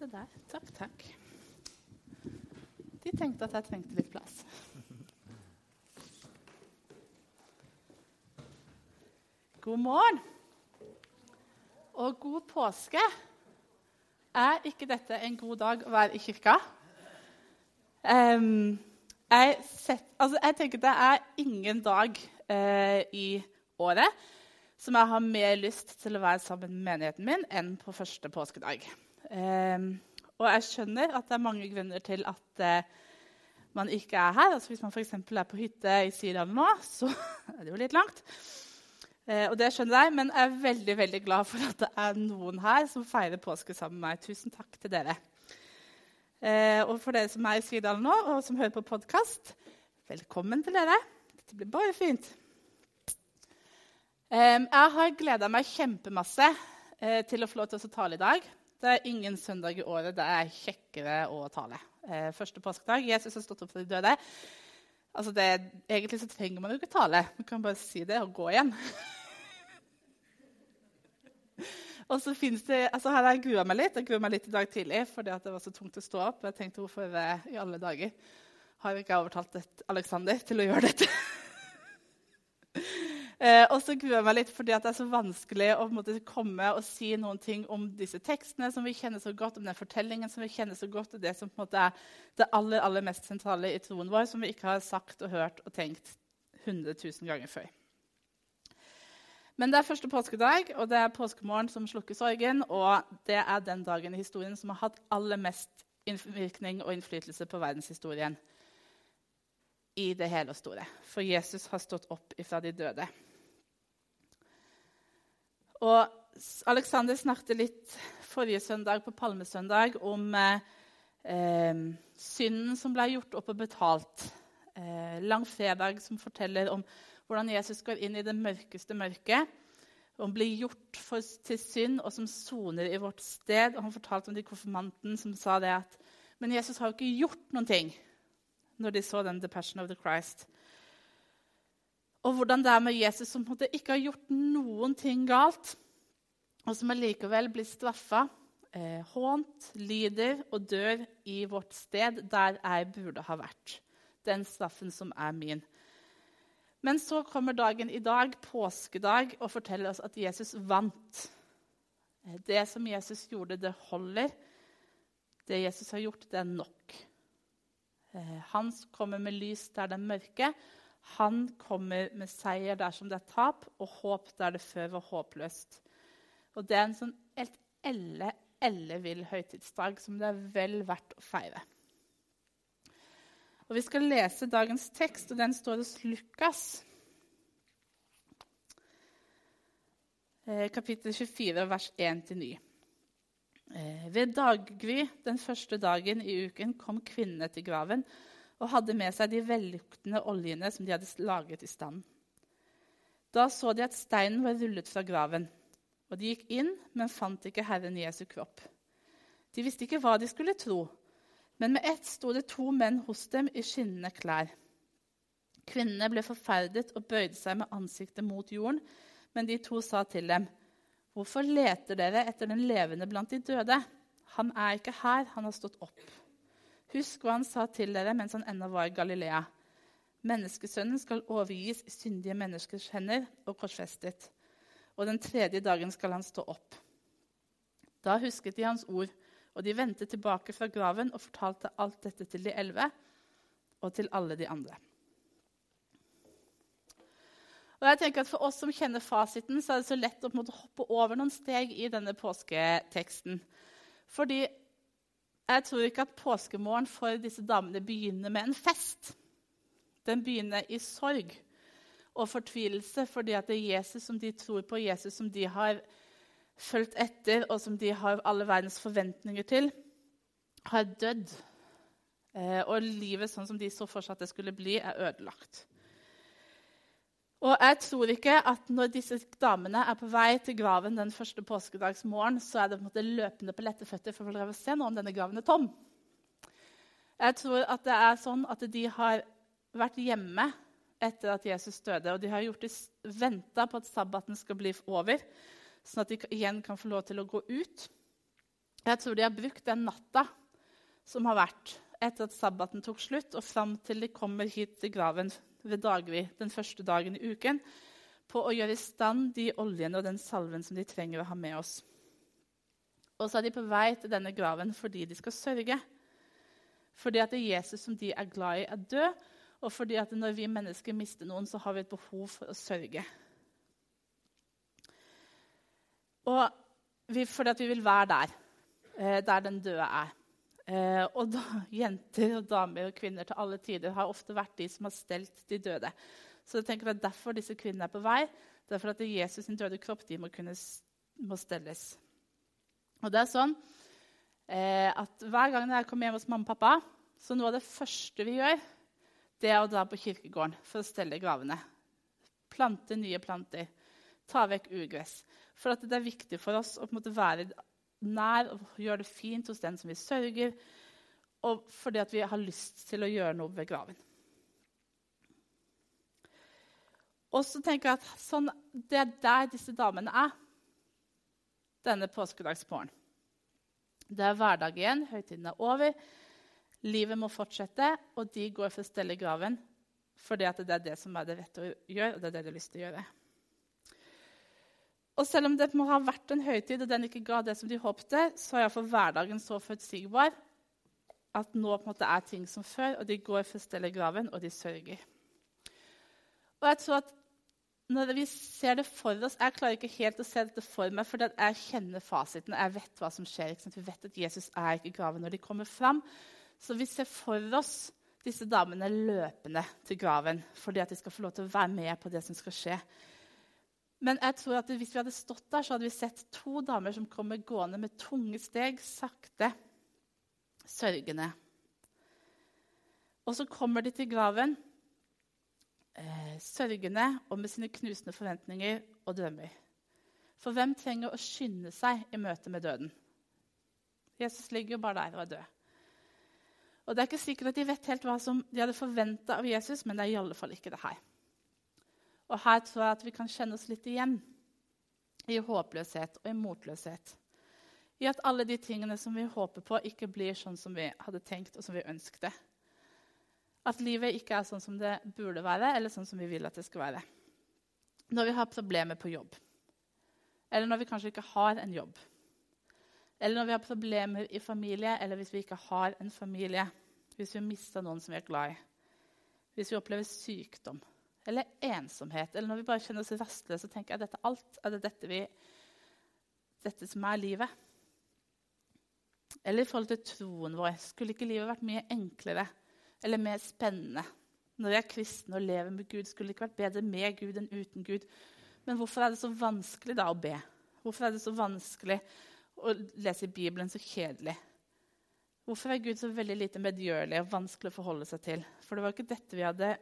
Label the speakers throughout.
Speaker 1: Se der. Takk, takk. De tenkte at jeg trengte litt plass. God morgen og god påske. Er ikke dette en god dag å være i kirka? Um, jeg, set, altså jeg, tenker Det er ingen dag uh, i året som jeg har mer lyst til å være sammen med menigheten min enn på første påskedag. Um, og jeg skjønner at det er mange grunner til at uh, man ikke er her. Altså hvis man f.eks. er på hytte i Sirdal nå, så er det jo litt langt. Uh, og det skjønner jeg, Men jeg er veldig veldig glad for at det er noen her som feirer påske sammen med meg. Tusen takk til dere. Uh, og for dere som er i Sirdal nå, og som hører på podkast, velkommen til dere. Dette blir bare fint. Um, jeg har gleda meg kjempemasse til å få lov til å tale i dag. Det er ingen søndag i året det er kjekkere å tale. Eh, første påskedag. Jesus har stått opp for de døde. Altså det, egentlig så trenger man jo ikke tale. Man kan bare si det og gå igjen. og så det, altså Her har jeg grua meg litt. Jeg grua meg litt i dag tidlig fordi det var så tungt å stå opp. Jeg tenkte hvorfor i alle dager har ikke jeg overtalt Alexander til å gjøre dette? Eh, og så gruer jeg meg litt fordi det er så vanskelig å måte, komme og si noen ting om disse tekstene som vi kjenner så godt, om den fortellingen som vi kjenner så godt, og det som måte, er det aller, aller mest sentrale i troen vår, som vi ikke har sagt og hørt og tenkt 100 000 ganger før. Men det er første påskedag, og det er påskemorgen som slukker sorgen. Og det er den dagen i historien som har hatt aller mest innvirkning og innflytelse på verdenshistorien. I det hele og store. For Jesus har stått opp ifra de døde. Og Alexander snakket litt forrige søndag på Palmesøndag om eh, eh, synden som ble gjort opp og betalt. Eh, langfredag som forteller om hvordan Jesus går inn i det mørkeste mørket. Og blir gjort for, til synd, og som soner i vårt sted. Og han fortalte om de konfirmanten som sa det at Men Jesus har jo ikke gjort noen ting når de så den The Passion of the Christ. Og hvordan det er med Jesus som ikke har gjort noen ting galt, og som allikevel blir straffa, eh, hånt, lider og dør i vårt sted, der jeg burde ha vært. Den straffen som er min. Men så kommer dagen i dag, påskedag, og forteller oss at Jesus vant. Eh, det som Jesus gjorde, det holder. Det Jesus har gjort, det er nok. Eh, han kommer med lys der det er mørke. Han kommer med seier dersom det er tap, og håp der det før var håpløst. Og det er en sånn helt elle, ellevill høytidsdag som det er vel verdt å feire. Og Vi skal lese dagens tekst, og den står hos Lukas. Eh, kapittel 24, vers 1-9. Eh, ved daggry den første dagen i uken kom kvinnene til graven og hadde med seg de velluktende oljene som de hadde laget i stand. Da så de at steinen var rullet fra graven, og de gikk inn, men fant ikke Herren Jesu kropp. De visste ikke hva de skulle tro, men med ett sto det to menn hos dem i skinnende klær. Kvinnene ble forferdet og bøyde seg med ansiktet mot jorden, men de to sa til dem, 'Hvorfor leter dere etter den levende blant de døde?' 'Han er ikke her, han har stått opp.' Husk hva han sa til dere mens han ennå var i Galilea. Menneskesønnen skal overgis i syndige menneskers hender og korsfestet. Og den tredje dagen skal han stå opp. Da husket de hans ord, og de vendte tilbake fra graven og fortalte alt dette til de elleve og til alle de andre. Og jeg tenker at For oss som kjenner fasiten, så er det så lett å hoppe over noen steg i denne påsketeksten. Fordi jeg tror ikke at påskemorgen for disse damene begynner med en fest. Den begynner i sorg og fortvilelse fordi at det er Jesus som de tror på, Jesus som de har fulgt etter, og som de har alle verdens forventninger til, har dødd. Eh, og livet sånn som de så for seg at det skulle bli, er ødelagt. Og jeg tror ikke at når disse damene er på vei til graven den første påskedagsmorgen, så er det på en måte løpende på lette føtter for å se nå om denne graven er tom. Jeg tror at det er sånn at de har vært hjemme etter at Jesus døde, og de har venta på at sabbaten skal bli over, sånn at de igjen kan få lov til å gå ut. Jeg tror de har brukt den natta som har vært etter at sabbaten tok slutt, og fram til de kommer hit til graven ved daglig den første dagen i uken, på å gjøre i stand de oljene og den salven som de trenger å ha med oss. Og så er de på vei til denne graven fordi de skal sørge. Fordi at det er Jesus som de er glad i, er død, og fordi at når vi mennesker mister noen, så har vi et behov for å sørge. Og vi, fordi at vi vil være der, eh, der den døde er. Eh, og da, jenter og damer og kvinner til alle tider har ofte vært de som har stelt de døde. Så jeg tenker at derfor disse kvinnene er på vei. Derfor at Jesus' sin døde kropp de må kunne må stelles. Og det er sånn eh, at Hver gang jeg kommer hjem hos mamma og pappa, så noe av det første vi gjør, det er å dra på kirkegården for å stelle gravene. Plante nye planter. Ta vekk ugress. For det er viktig for oss å være nær og gjør det fint hos den som vi sørger, og fordi vi har lyst til å gjøre noe ved graven. Og så tenker jeg at sånn, Det er der disse damene er denne påskedagsmorgenen. Det er hverdag igjen, høytiden er over, livet må fortsette, og de går for å stelle graven fordi det er det som er det rette å gjøre, og det er det de har lyst til å gjøre. Og selv om det må ha vært en høytid, og den ikke ga det som de håpte, så er iallfall hverdagen så forutsigbar at nå på en måte er ting som før, og de går for å stelle graven, og de sørger. Og jeg tror at når vi ser det for oss Jeg klarer ikke helt å se dette for meg, for jeg kjenner fasiten. Jeg vet hva som skjer. Vi vet at Jesus er ikke i graven når de kommer fram. Så vi ser for oss disse damene løpende til graven fordi at de skal få lov til å være med på det som skal skje. Men jeg tror at hvis vi hadde stått der, så hadde vi sett to damer som kommer gående med tunge steg, sakte, sørgende. Og så kommer de til graven, eh, sørgende og med sine knusende forventninger og drømmer. For hvem trenger å skynde seg i møte med døden? Jesus ligger jo bare der og er død. Og Det er ikke sikkert at de vet helt hva som de hadde forventa av Jesus, men det er i alle fall ikke det her. Og her tror jeg at vi kan kjenne oss litt igjen i håpløshet og i motløshet. I at alle de tingene som vi håper på, ikke blir sånn som vi hadde tenkt og som vi ønsket. At livet ikke er sånn som det burde være, eller sånn som vi vil at det skal være. Når vi har problemer på jobb, eller når vi kanskje ikke har en jobb. Eller når vi har problemer i familie, eller hvis vi ikke har en familie. Hvis vi mista noen som vi er glad i. Hvis vi opplever sykdom eller ensomhet, eller når vi bare kjenner oss rastløse og tenker er dette alt? Er det dette, vi, dette som er livet? Eller i forhold til troen vår. Skulle ikke livet vært mye enklere eller mer spennende? Når vi er kristne og lever med Gud, skulle det ikke vært bedre med Gud enn uten Gud? Men hvorfor er det så vanskelig da å be? Hvorfor er det så vanskelig å lese Bibelen så kjedelig? Hvorfor er Gud så veldig lite medgjørlig og vanskelig å forholde seg til? For det var ikke dette vi hadde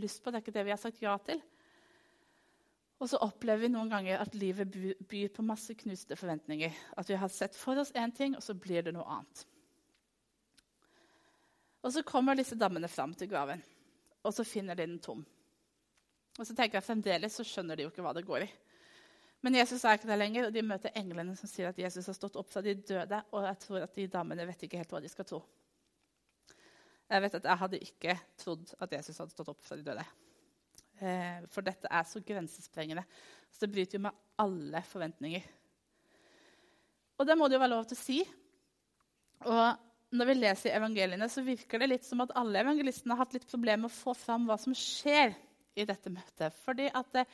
Speaker 1: lyst på. Det er ikke det vi har sagt ja til. Og så opplever vi noen ganger at livet byr på masse knuste forventninger. At vi har sett for oss én ting, og så blir det noe annet. Og så kommer disse dammene fram til graven, og så finner de den tom. Og så tenker jeg Fremdeles så skjønner de jo ikke hva det går i. Men Jesus er ikke der lenger, og de møter englene som sier at Jesus har stått opp fra de døde. Og jeg tror at de damene vet ikke helt hva de skal tro. Jeg vet at jeg hadde ikke trodd at Jesus hadde stått opp fra de døde. Eh, for dette er så grensesprengende. Så det bryter jo med alle forventninger. Og det må det jo være lov til å si. Og når vi leser evangeliene, så virker det litt som at alle evangelistene har hatt litt problemer med å få fram hva som skjer i dette møtet. Fordi at det,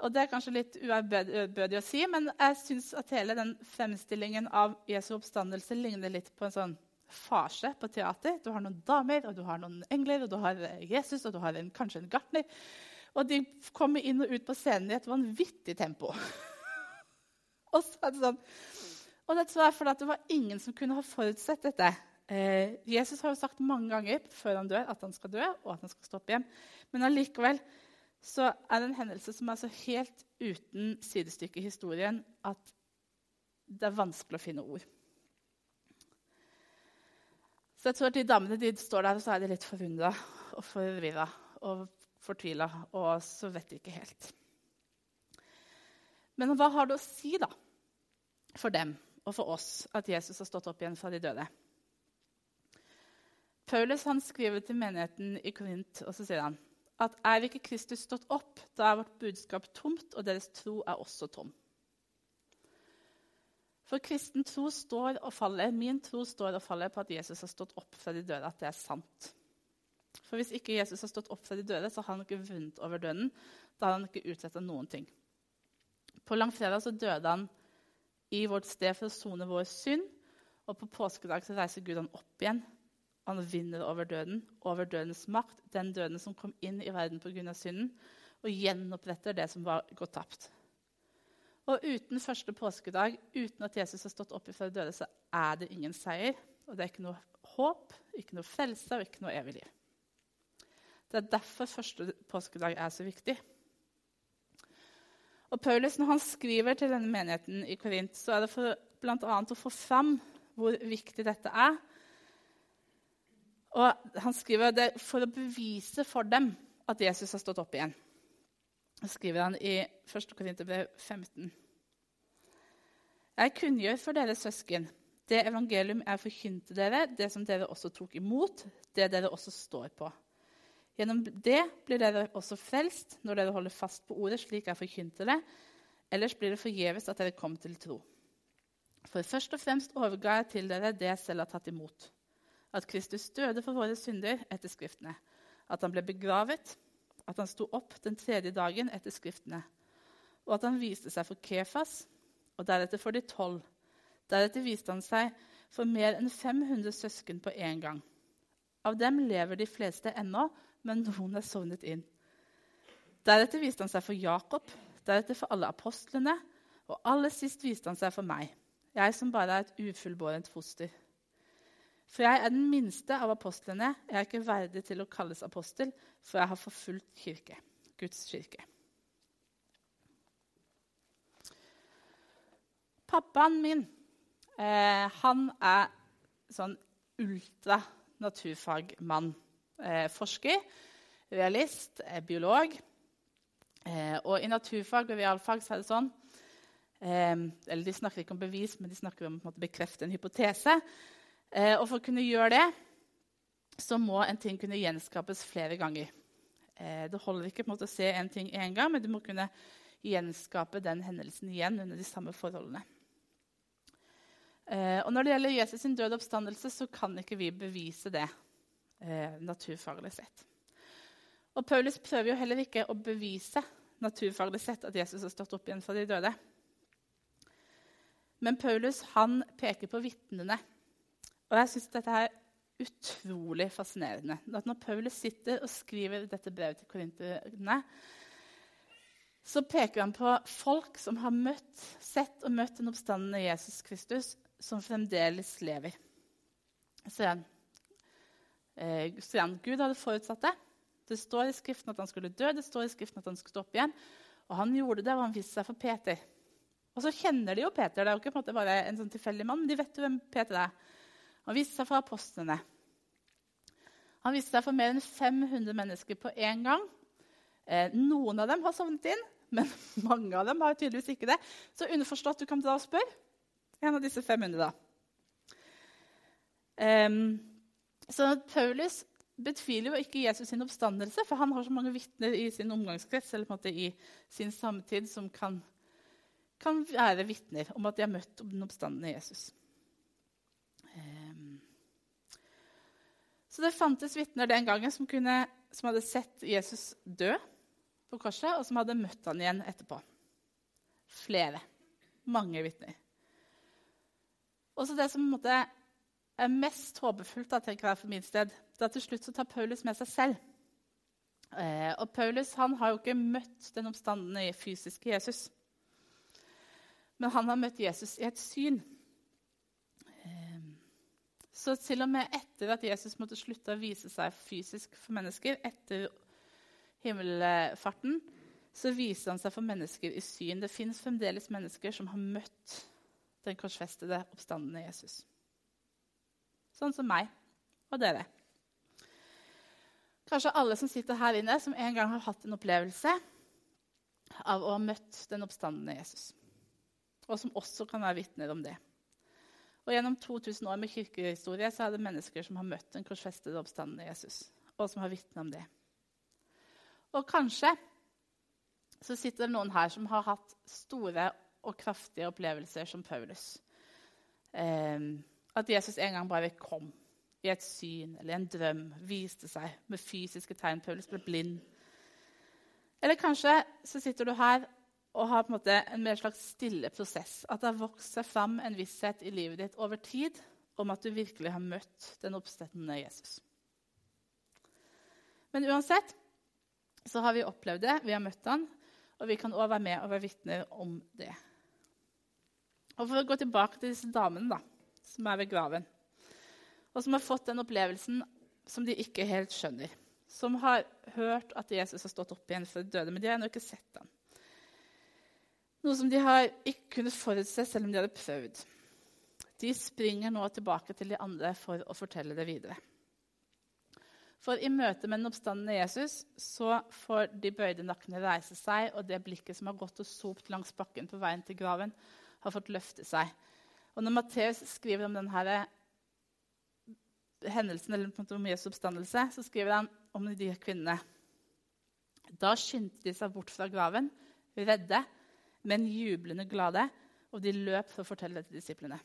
Speaker 1: og det er kanskje litt uærbødig å si, men jeg syns at hele den fremstillingen av Jesu oppstandelse ligner litt på en sånn fase på teater. Du har noen damer, og du har noen engler, og du har eh, Jesus og du har en, kanskje en gartner. Og de kommer inn og ut på scenen i et vanvittig tempo. og så er det sånn, og det var fordi det var ingen som kunne ha forutsett dette. Eh, Jesus har jo sagt mange ganger før han dør, at han skal dø og at han skal stoppe hjem. Men allikevel så er det en hendelse som er så helt uten sidestykke i historien at det er vanskelig å finne ord. Så jeg tror at de damene de står der og så er de litt forundra og forvirra og fortvila, og så vet de ikke helt. Men hva har det å si da, for dem og for oss at Jesus har stått opp igjen fra de døde. Paulus han skriver til menigheten i Korint, og så sier han at er ikke Kristus stått opp, da er vårt budskap tomt, og deres tro er også tom. For kristen tro står og faller, min tro står og faller på at Jesus har stått opp fra de døde, at det er sant. For hvis ikke Jesus har stått opp fra de døde, så har han ikke vunnet over døden. Da har han ikke utsetta noen ting. På langfredag så døde han i vårt sted for å sone vår synd. Og på påskedag så reiser Gud han opp igjen. Han vinner over døden, over dødens makt, den døden som kom inn i verden pga. synden, og gjenoppretter det som var gått tapt. Og uten første påskedag, uten at Jesus har stått opp fra de døde, så er det ingen seier. Og det er ikke noe håp, ikke noe frelse og ikke noe evig liv. Det er derfor første påskedag er så viktig. Og Paulus, Når han skriver til denne menigheten i Korint, så er det for bl.a. å få fram hvor viktig dette er. Og Han skriver det for å bevise for dem at Jesus har stått opp igjen. Skriver han i 1. Korinterbrev 15. Jeg kunngjør for dere søsken det evangelium jeg forkynte dere, det som dere også tok imot, det dere også står på. Gjennom det blir dere også frelst når dere holder fast på ordet slik jeg forkynte det. Ellers blir det forgjeves at dere kom til tro. For først og fremst overga jeg til dere det jeg selv har tatt imot. At Kristus døde for våre synder etter Skriftene. At han ble begravet. At han sto opp den tredje dagen etter Skriftene. Og at han viste seg for Kefas, og deretter for de tolv. Deretter viste han seg for mer enn 500 søsken på én gang. Av dem lever de fleste ennå, men noen er sovnet inn. Deretter viste han seg for Jakob, deretter for alle apostlene, og aller sist viste han seg for meg, jeg som bare er et ufullbårent foster. For jeg er den minste av apostlene. Jeg er ikke verdig til å kalles apostel, for jeg har forfulgt kirke, Guds kirke. Pappaen min eh, han er sånn ultra naturfagmann. Eh, forsker, realist, eh, biolog. Eh, og i naturfag og realfag så er det sånn eller De snakker ikke om bevis, men de snakker om å bekrefte en hypotese. Og For å kunne gjøre det så må en ting kunne gjenskapes flere ganger. det holder ikke på en måte å se en ting én gang, men du må kunne gjenskape den hendelsen igjen under de samme forholdene. og Når det gjelder Jesus' sin døde oppstandelse, så kan ikke vi bevise det eh, naturfaglig sett. Og Paulus prøver jo heller ikke å bevise naturfaglig sett at Jesus har stått opp igjen fra de døde. Men Paulus han peker på vitnene. Og jeg syns dette er utrolig fascinerende. At når Paulus sitter og skriver dette brevet til korinterne, så peker han på folk som har møtt, sett og møtt den oppstandende Jesus Kristus, som fremdeles lever. Så eh, Gud hadde forutsatt det. Det står i Skriften at han skulle dø, det står i Skriften at han skulle stå opp igjen. Og han gjorde det, og han viste seg for Peter. Og så kjenner de jo Peter. Det er jo ikke en bare en sånn tilfeldig mann, men de vet jo hvem Peter er. Han viste seg for apostlene. Han viste seg for mer enn 500 mennesker på én gang. Eh, noen av dem har sovnet inn, men mange av dem har tydeligvis ikke det. Så underforstått, du kan og spørre en av disse 500, da. Um, så Paulus betviler jo ikke Jesus sin oppstandelse, for han har så mange vitner i sin omgangskrets eller på en måte i sin samtid som kan, kan være vitner om at de har møtt den oppstandende Jesus. Um, så det fantes vitner den gangen som, kunne, som, hadde sett Jesus dø på korset, og som hadde møtt han igjen etterpå. Flere. Mange vitner. Og så det som måte er mest håpefullt da, tenker jeg for min sted, det er til slutt så tar Paulus med seg selv. Eh, og Paulus han har jo ikke møtt den oppstandende fysiske Jesus. Men han har møtt Jesus i et syn. Så til og med etter at Jesus måtte slutte å vise seg fysisk for mennesker, etter himmelfarten, så viser han seg for mennesker i syn. Det fins fremdeles mennesker som har møtt den korsfestede, oppstandende Jesus sånn som meg og dere. Kanskje alle som sitter her inne, som en gang har hatt en opplevelse av å ha møtt den oppstandende Jesus. Og som også kan være vitner om det. Og Gjennom 2000 år med kirkehistorie så er det mennesker som har møtt den korsfestede oppstandende Jesus, og som har vitnet om det. Og kanskje så sitter det noen her som har hatt store og kraftige opplevelser som Paulus. Eh, at Jesus en gang bare kom i et syn eller en drøm, viste seg med fysiske tegn. Paulus ble blind. Eller kanskje så sitter du her og har på en måte en mer slags stille prosess. At det har vokst seg fram en visshet i livet ditt over tid om at du virkelig har møtt den oppstandende Jesus. Men uansett så har vi opplevd det, vi har møtt han, og vi kan òg være med og være vitner om det. Og For å gå tilbake til disse damene da, som er ved graven, og som har fått den opplevelsen som de ikke helt skjønner. Som har hørt at Jesus har stått opp igjen for døde, men de har ennå ikke sett ham. Noe som de har ikke kunnet forutse selv om de hadde prøvd. De springer nå tilbake til de andre for å fortelle det videre. For i møte med den oppstandende Jesus så får de bøyde nakkene reise seg, og det blikket som har gått og sopt langs bakken på veien til graven, har fått løfte seg. Og når Matteus skriver om denne hendelsen eller om Jesu oppstandelse, så skriver han om de kvinnene. Da skyndte de seg bort fra graven, redde, men jublende glade, og de løp for å fortelle det til disiplene.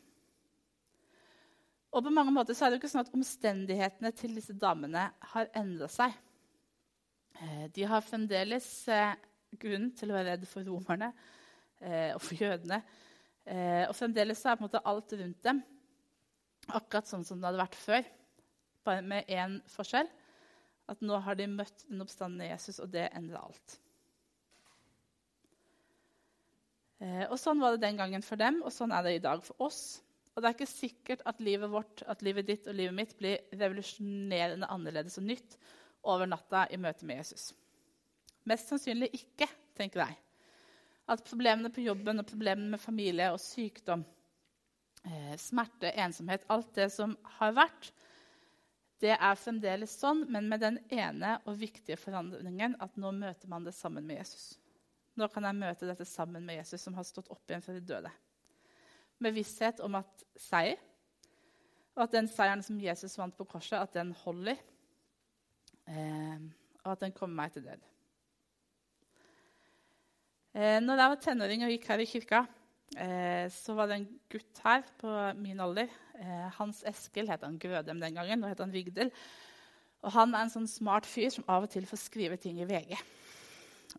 Speaker 1: Og på mange måter så er det jo ikke sånn at Omstendighetene til disse damene har endra seg. Eh, de har fremdeles eh, grunn til å være redd for romerne eh, og for jødene. Og fremdeles er på en måte alt rundt dem akkurat sånn som det hadde vært før bare med én forskjell. At nå har de møtt den oppstandende Jesus, og det endrer alt. Eh, og Sånn var det den gangen for dem, og sånn er det i dag for oss. Og Det er ikke sikkert at livet vårt, at livet ditt og livet mitt blir revolusjonerende annerledes og nytt over natta i møte med Jesus. Mest sannsynlig ikke, tenker jeg. At problemene på jobben og problemene med familie og sykdom, eh, smerte, ensomhet, alt det som har vært, det er fremdeles sånn, men med den ene og viktige forandringen at nå møter man det sammen med Jesus. Nå kan jeg møte dette sammen med Jesus, som har stått opp igjen fra de døde. Med visshet om at seier, og at den seieren som Jesus vant på korset, at den holder. Eh, og at den kommer meg til død. Eh, når jeg var tenåring og gikk her i kirka, Eh, så var det en gutt her på min alder. Hans Eskil het han Grødem den gangen. Nå heter han Vigdel. Og han er en sånn smart fyr som av og til får skrive ting i VG.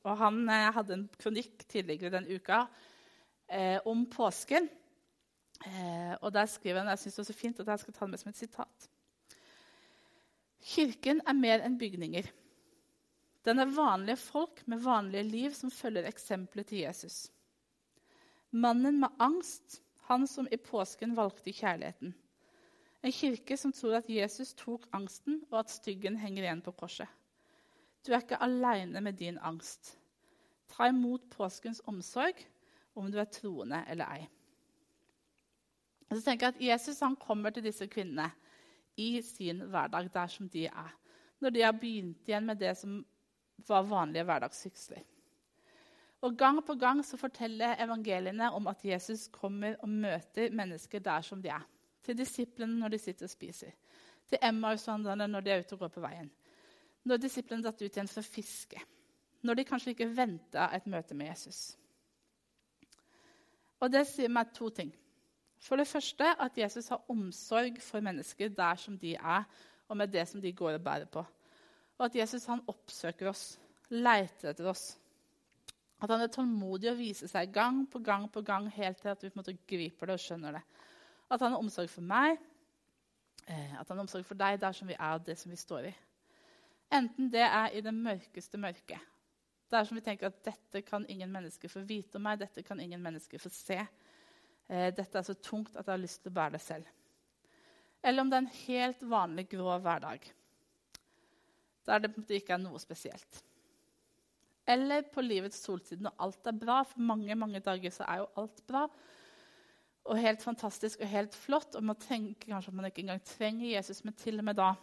Speaker 1: Og han eh, hadde en kronikk tidligere den uka eh, om påsken. Eh, og der skriver han jeg synes det er så fint at jeg skal ta det med som et sitat. Kirken er mer enn bygninger. Den er vanlige folk med vanlige liv som følger eksempelet til Jesus. Mannen med angst, han som i påsken valgte kjærligheten. En kirke som tror at Jesus tok angsten, og at styggen henger igjen på korset. Du er ikke aleine med din angst. Ta imot påskens omsorg, om du er troende eller ei. Og så tenker jeg at Jesus kommer til disse kvinnene i sin hverdag der som de er. Når de har begynt igjen med det som var vanlige hverdagssyksler. Og Gang på gang så forteller evangeliene om at Jesus kommer og møter mennesker der som de er. Til disiplene når de sitter og spiser. Til Emmaus-vandrerne når de er ute og går på veien. Når disiplene datt ut igjen for å fiske. Når de kanskje ikke venta et møte med Jesus. Og Det sier meg to ting. For det første at Jesus har omsorg for mennesker der som de er, og med det som de går og bærer på. Og at Jesus han oppsøker oss, leiter etter oss, at han er tålmodig og viser seg gang på gang på gang helt til at vi på en måte griper det og skjønner det. At han har omsorg for meg, eh, at han har omsorg for deg der som vi er, og det som vi står i. Enten det er i det mørkeste mørket, der som vi tenker at dette kan ingen mennesker få vite om meg, dette kan ingen mennesker få se. Eh, dette er så tungt at jeg har lyst til å bære det selv. Eller om det er en helt vanlig grå hverdag, der det ikke er noe spesielt. Eller på livets solside når alt er bra. For mange mange dager så er jo alt bra. Og helt fantastisk og helt flott. Og man tenker kanskje at man ikke engang trenger Jesus, men til og med da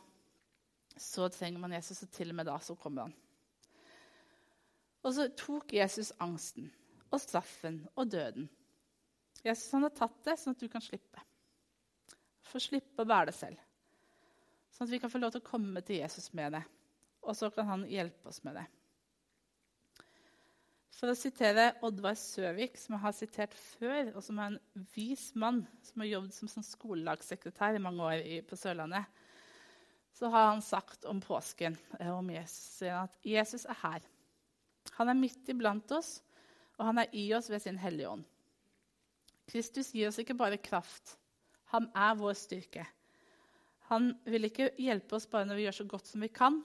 Speaker 1: så trenger man Jesus, og til og med da så kommer han. Og så tok Jesus angsten og straffen og døden. Jesus han har tatt det sånn at du kan slippe. få slippe å bære det selv. Sånn at vi kan få lov til å komme til Jesus med det. Og så kan han hjelpe oss med det. For å sitere Oddvar Søvik, som jeg har sitert før, og som er en vis mann som har jobbet som, som skolelagssekretær i mange år på Sørlandet, så har han sagt om påsken eh, om Jesus at Jesus er her. Han er midt iblant oss, og han er i oss ved sin Hellige Ånd. Kristus gir oss ikke bare kraft. Han er vår styrke. Han vil ikke hjelpe oss bare når vi gjør så godt som vi kan,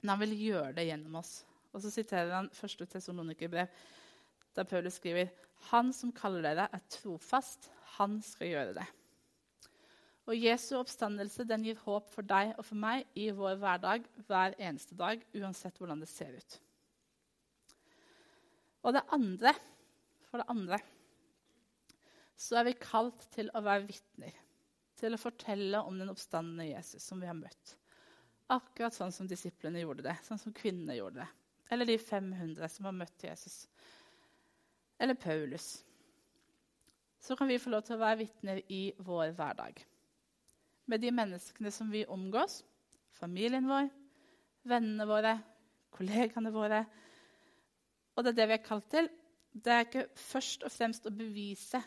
Speaker 1: men han vil gjøre det gjennom oss. Og så siterer han første Tessalonikerbrev, der Paulus skriver Han som kaller dere, er trofast. Han skal gjøre det. Og Jesu oppstandelse den gir håp for deg og for meg i vår hverdag hver eneste dag, uansett hvordan det ser ut. Og det andre, for det andre så er vi kalt til å være vitner. Til å fortelle om den oppstandende Jesus som vi har møtt. Akkurat sånn som disiplene gjorde det, sånn som kvinnene gjorde det. Eller de 500 som har møtt Jesus. Eller Paulus. Så kan vi få lov til å være vitner i vår hverdag. Med de menneskene som vi omgås. Familien vår, vennene våre, kollegaene våre. Og det er det vi er kalt til. Det er ikke først og fremst å bevise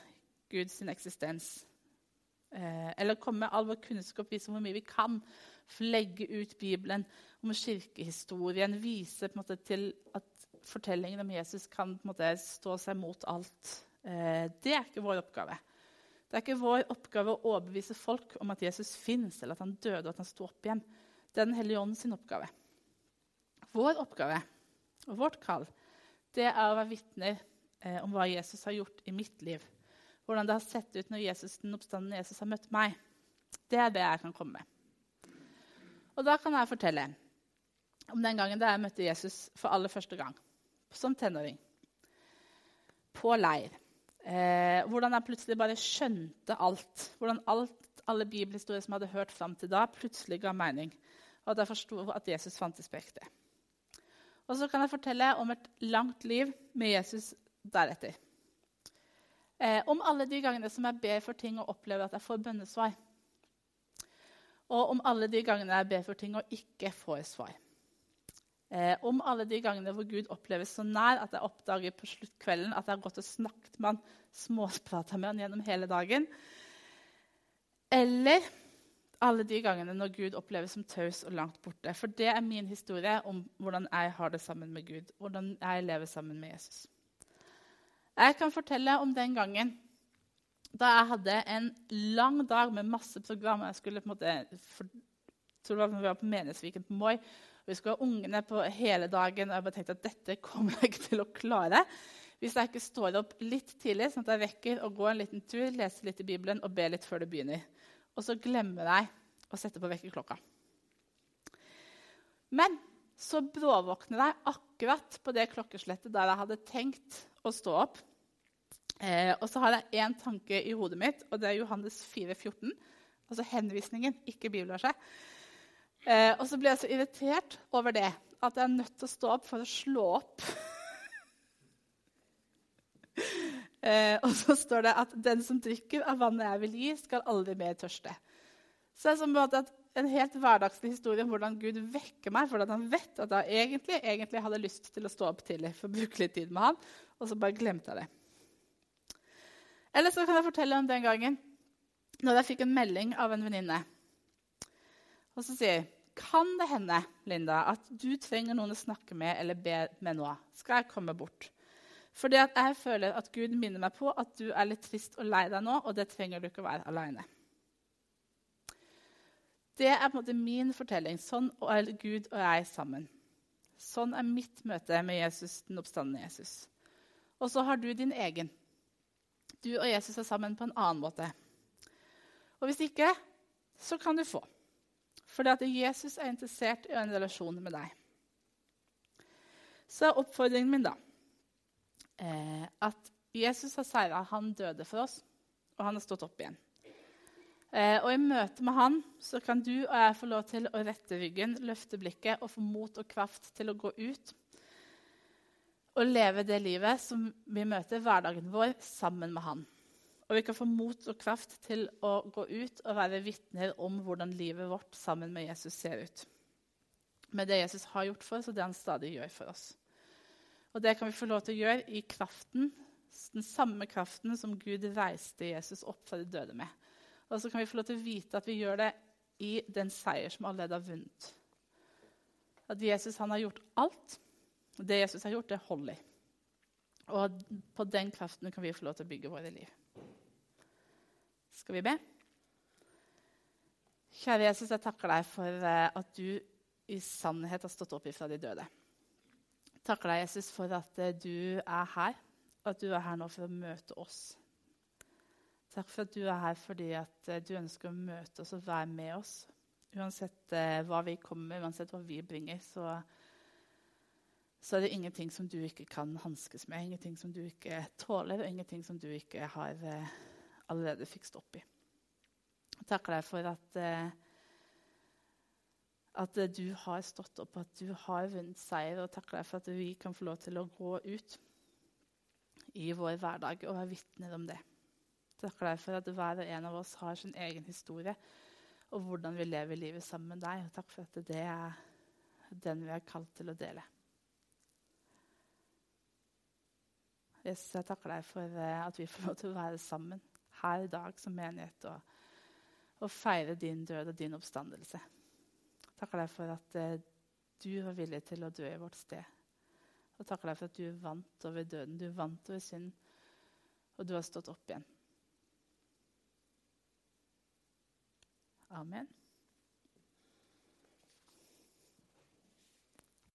Speaker 1: Guds eksistens. Eh, eller komme med all vår kunnskap, vise hvor mye vi kan. Legge ut Bibelen om kirkehistorien. Vise måte, til at fortellingen om Jesus kan måte, stå seg mot alt. Eh, det er ikke vår oppgave. Det er ikke vår oppgave å overbevise folk om at Jesus fins, eller at han døde og at han sto opp igjen. Det er Den hellige ånd sin oppgave. Vår oppgave og vårt kall det er å være vitner eh, om hva Jesus har gjort i mitt liv. Hvordan det har sett ut når Jesus, den oppstandende Jesus har møtt meg. Det er det jeg kan komme med. Og da kan jeg fortelle om den gangen da jeg møtte Jesus for aller første gang. Som tenåring. På leir. Eh, hvordan jeg plutselig bare skjønte alt. Hvordan alt, alle bibelhistorier som hadde hørt fram til da, plutselig ga mening. Og at jeg forsto at Jesus fantes på ekte. Og så kan jeg fortelle om et langt liv med Jesus deretter. Eh, om alle de gangene som jeg ber for ting og opplever at jeg får bønnesvar. Og om alle de gangene jeg ber for ting og ikke får svar. Eh, om alle de gangene hvor Gud oppleves så nær at jeg oppdager på sluttkvelden at jeg har gått og snakket med han, småprata med han gjennom hele dagen. Eller alle de gangene når Gud oppleves som taus og langt borte. For det er min historie om hvordan jeg har det sammen med Gud. Hvordan jeg lever sammen med Jesus. Jeg kan fortelle om den gangen da jeg hadde en lang dag med masse program. Jeg skulle på en måte, for, tror det var, på Menighetsviken på Moi. Og Vi skulle ha ungene på hele dagen. og Jeg bare tenkte at dette kommer jeg ikke til å klare hvis jeg ikke står opp litt tidlig, sånn at jeg rekker å gå en liten tur, lese litt i Bibelen og be litt før det begynner. Og så glemmer jeg å sette på vekkerklokka. Men så bråvåkner jeg akkurat på det klokkeslettet der jeg hadde tenkt å stå opp. Eh, og så har jeg én tanke i hodet mitt, og det er Johannes 4,14. Altså henvisningen, ikke bibelverset. Eh, og så blir jeg så irritert over det at jeg er nødt til å stå opp for å slå opp. eh, og så står det at 'den som drikker av vannet jeg vil gi, skal aldri mer tørste'. Så det er at en helt hverdagslig historie om hvordan Gud vekker meg. For han vet at jeg egentlig, egentlig hadde lyst til å stå opp tidlig for å bruke litt tid med han, og så bare glemte jeg det. Eller så kan jeg fortelle om den gangen når jeg fikk en melding av en venninne. Og så sier 'Kan det hende, Linda, at du trenger noen å snakke med eller be med nå?' Skal jeg komme bort? Fordi jeg føler at Gud minner meg på at du er litt trist og lei deg nå, og det trenger du ikke å være aleine. Det er på en måte min fortelling. Sånn er Gud og jeg sammen. Sånn er mitt møte med Jesus, den oppstandende Jesus. Og så har du din egen du og Jesus er sammen på en annen måte. Og hvis ikke, så kan du få. Fordi at Jesus er interessert i en relasjon med deg. Så er oppfordringen min da eh, at Jesus har seira. Han døde for oss, og han har stått opp igjen. Eh, og I møte med han så kan du og jeg få lov til å rette ryggen, løfte blikket og få mot og kraft til å gå ut og leve det livet som vi møter hverdagen vår sammen med han. Og vi kan få mot og kraft til å gå ut og være vitner om hvordan livet vårt sammen med Jesus ser ut. Med det Jesus har gjort for oss, og det han stadig gjør for oss. Og det kan vi få lov til å gjøre i kraften, den samme kraften som Gud reiste Jesus opp fra de døde med. Og så kan vi få lov til å vite at vi gjør det i den seier som allerede har vunnet. At Jesus har gjort alt. Og det Jesus har gjort, det holder. Og på den kraften kan vi få lov til å bygge våre liv. Skal vi be? Kjære Jesus, jeg takker deg for eh, at du i sannhet har stått opp ifra de døde. Jeg takker deg, Jesus, for at eh, du er her, og at du er her nå for å møte oss. Takk for at du er her fordi at eh, du ønsker å møte oss og være med oss. Uansett hva vi kommer uansett hva vi bringer, så, så er det ingenting som du ikke kan hanskes med. Ingenting som du ikke tåler, og ingenting som du ikke har allerede fikk stopp i. Jeg takker deg for at, eh, at du har stått opp, at du har vunnet seier. Og takker deg for at vi kan få lov til å gå ut i vår hverdag og være vitner om det. Takker deg for at hver og en av oss har sin egen historie og hvordan vi lever livet sammen med deg. Og takk for at det er den vi er kalt til å dele. Jesus, jeg takker deg for eh, at vi får lov til å være sammen her i dag som menighet og, og feire din død og din oppstandelse. Takker deg for at eh, du var villig til å dø i vårt sted. Og takker deg for at du vant over døden, du vant over synd, og du har stått opp igjen. Amen.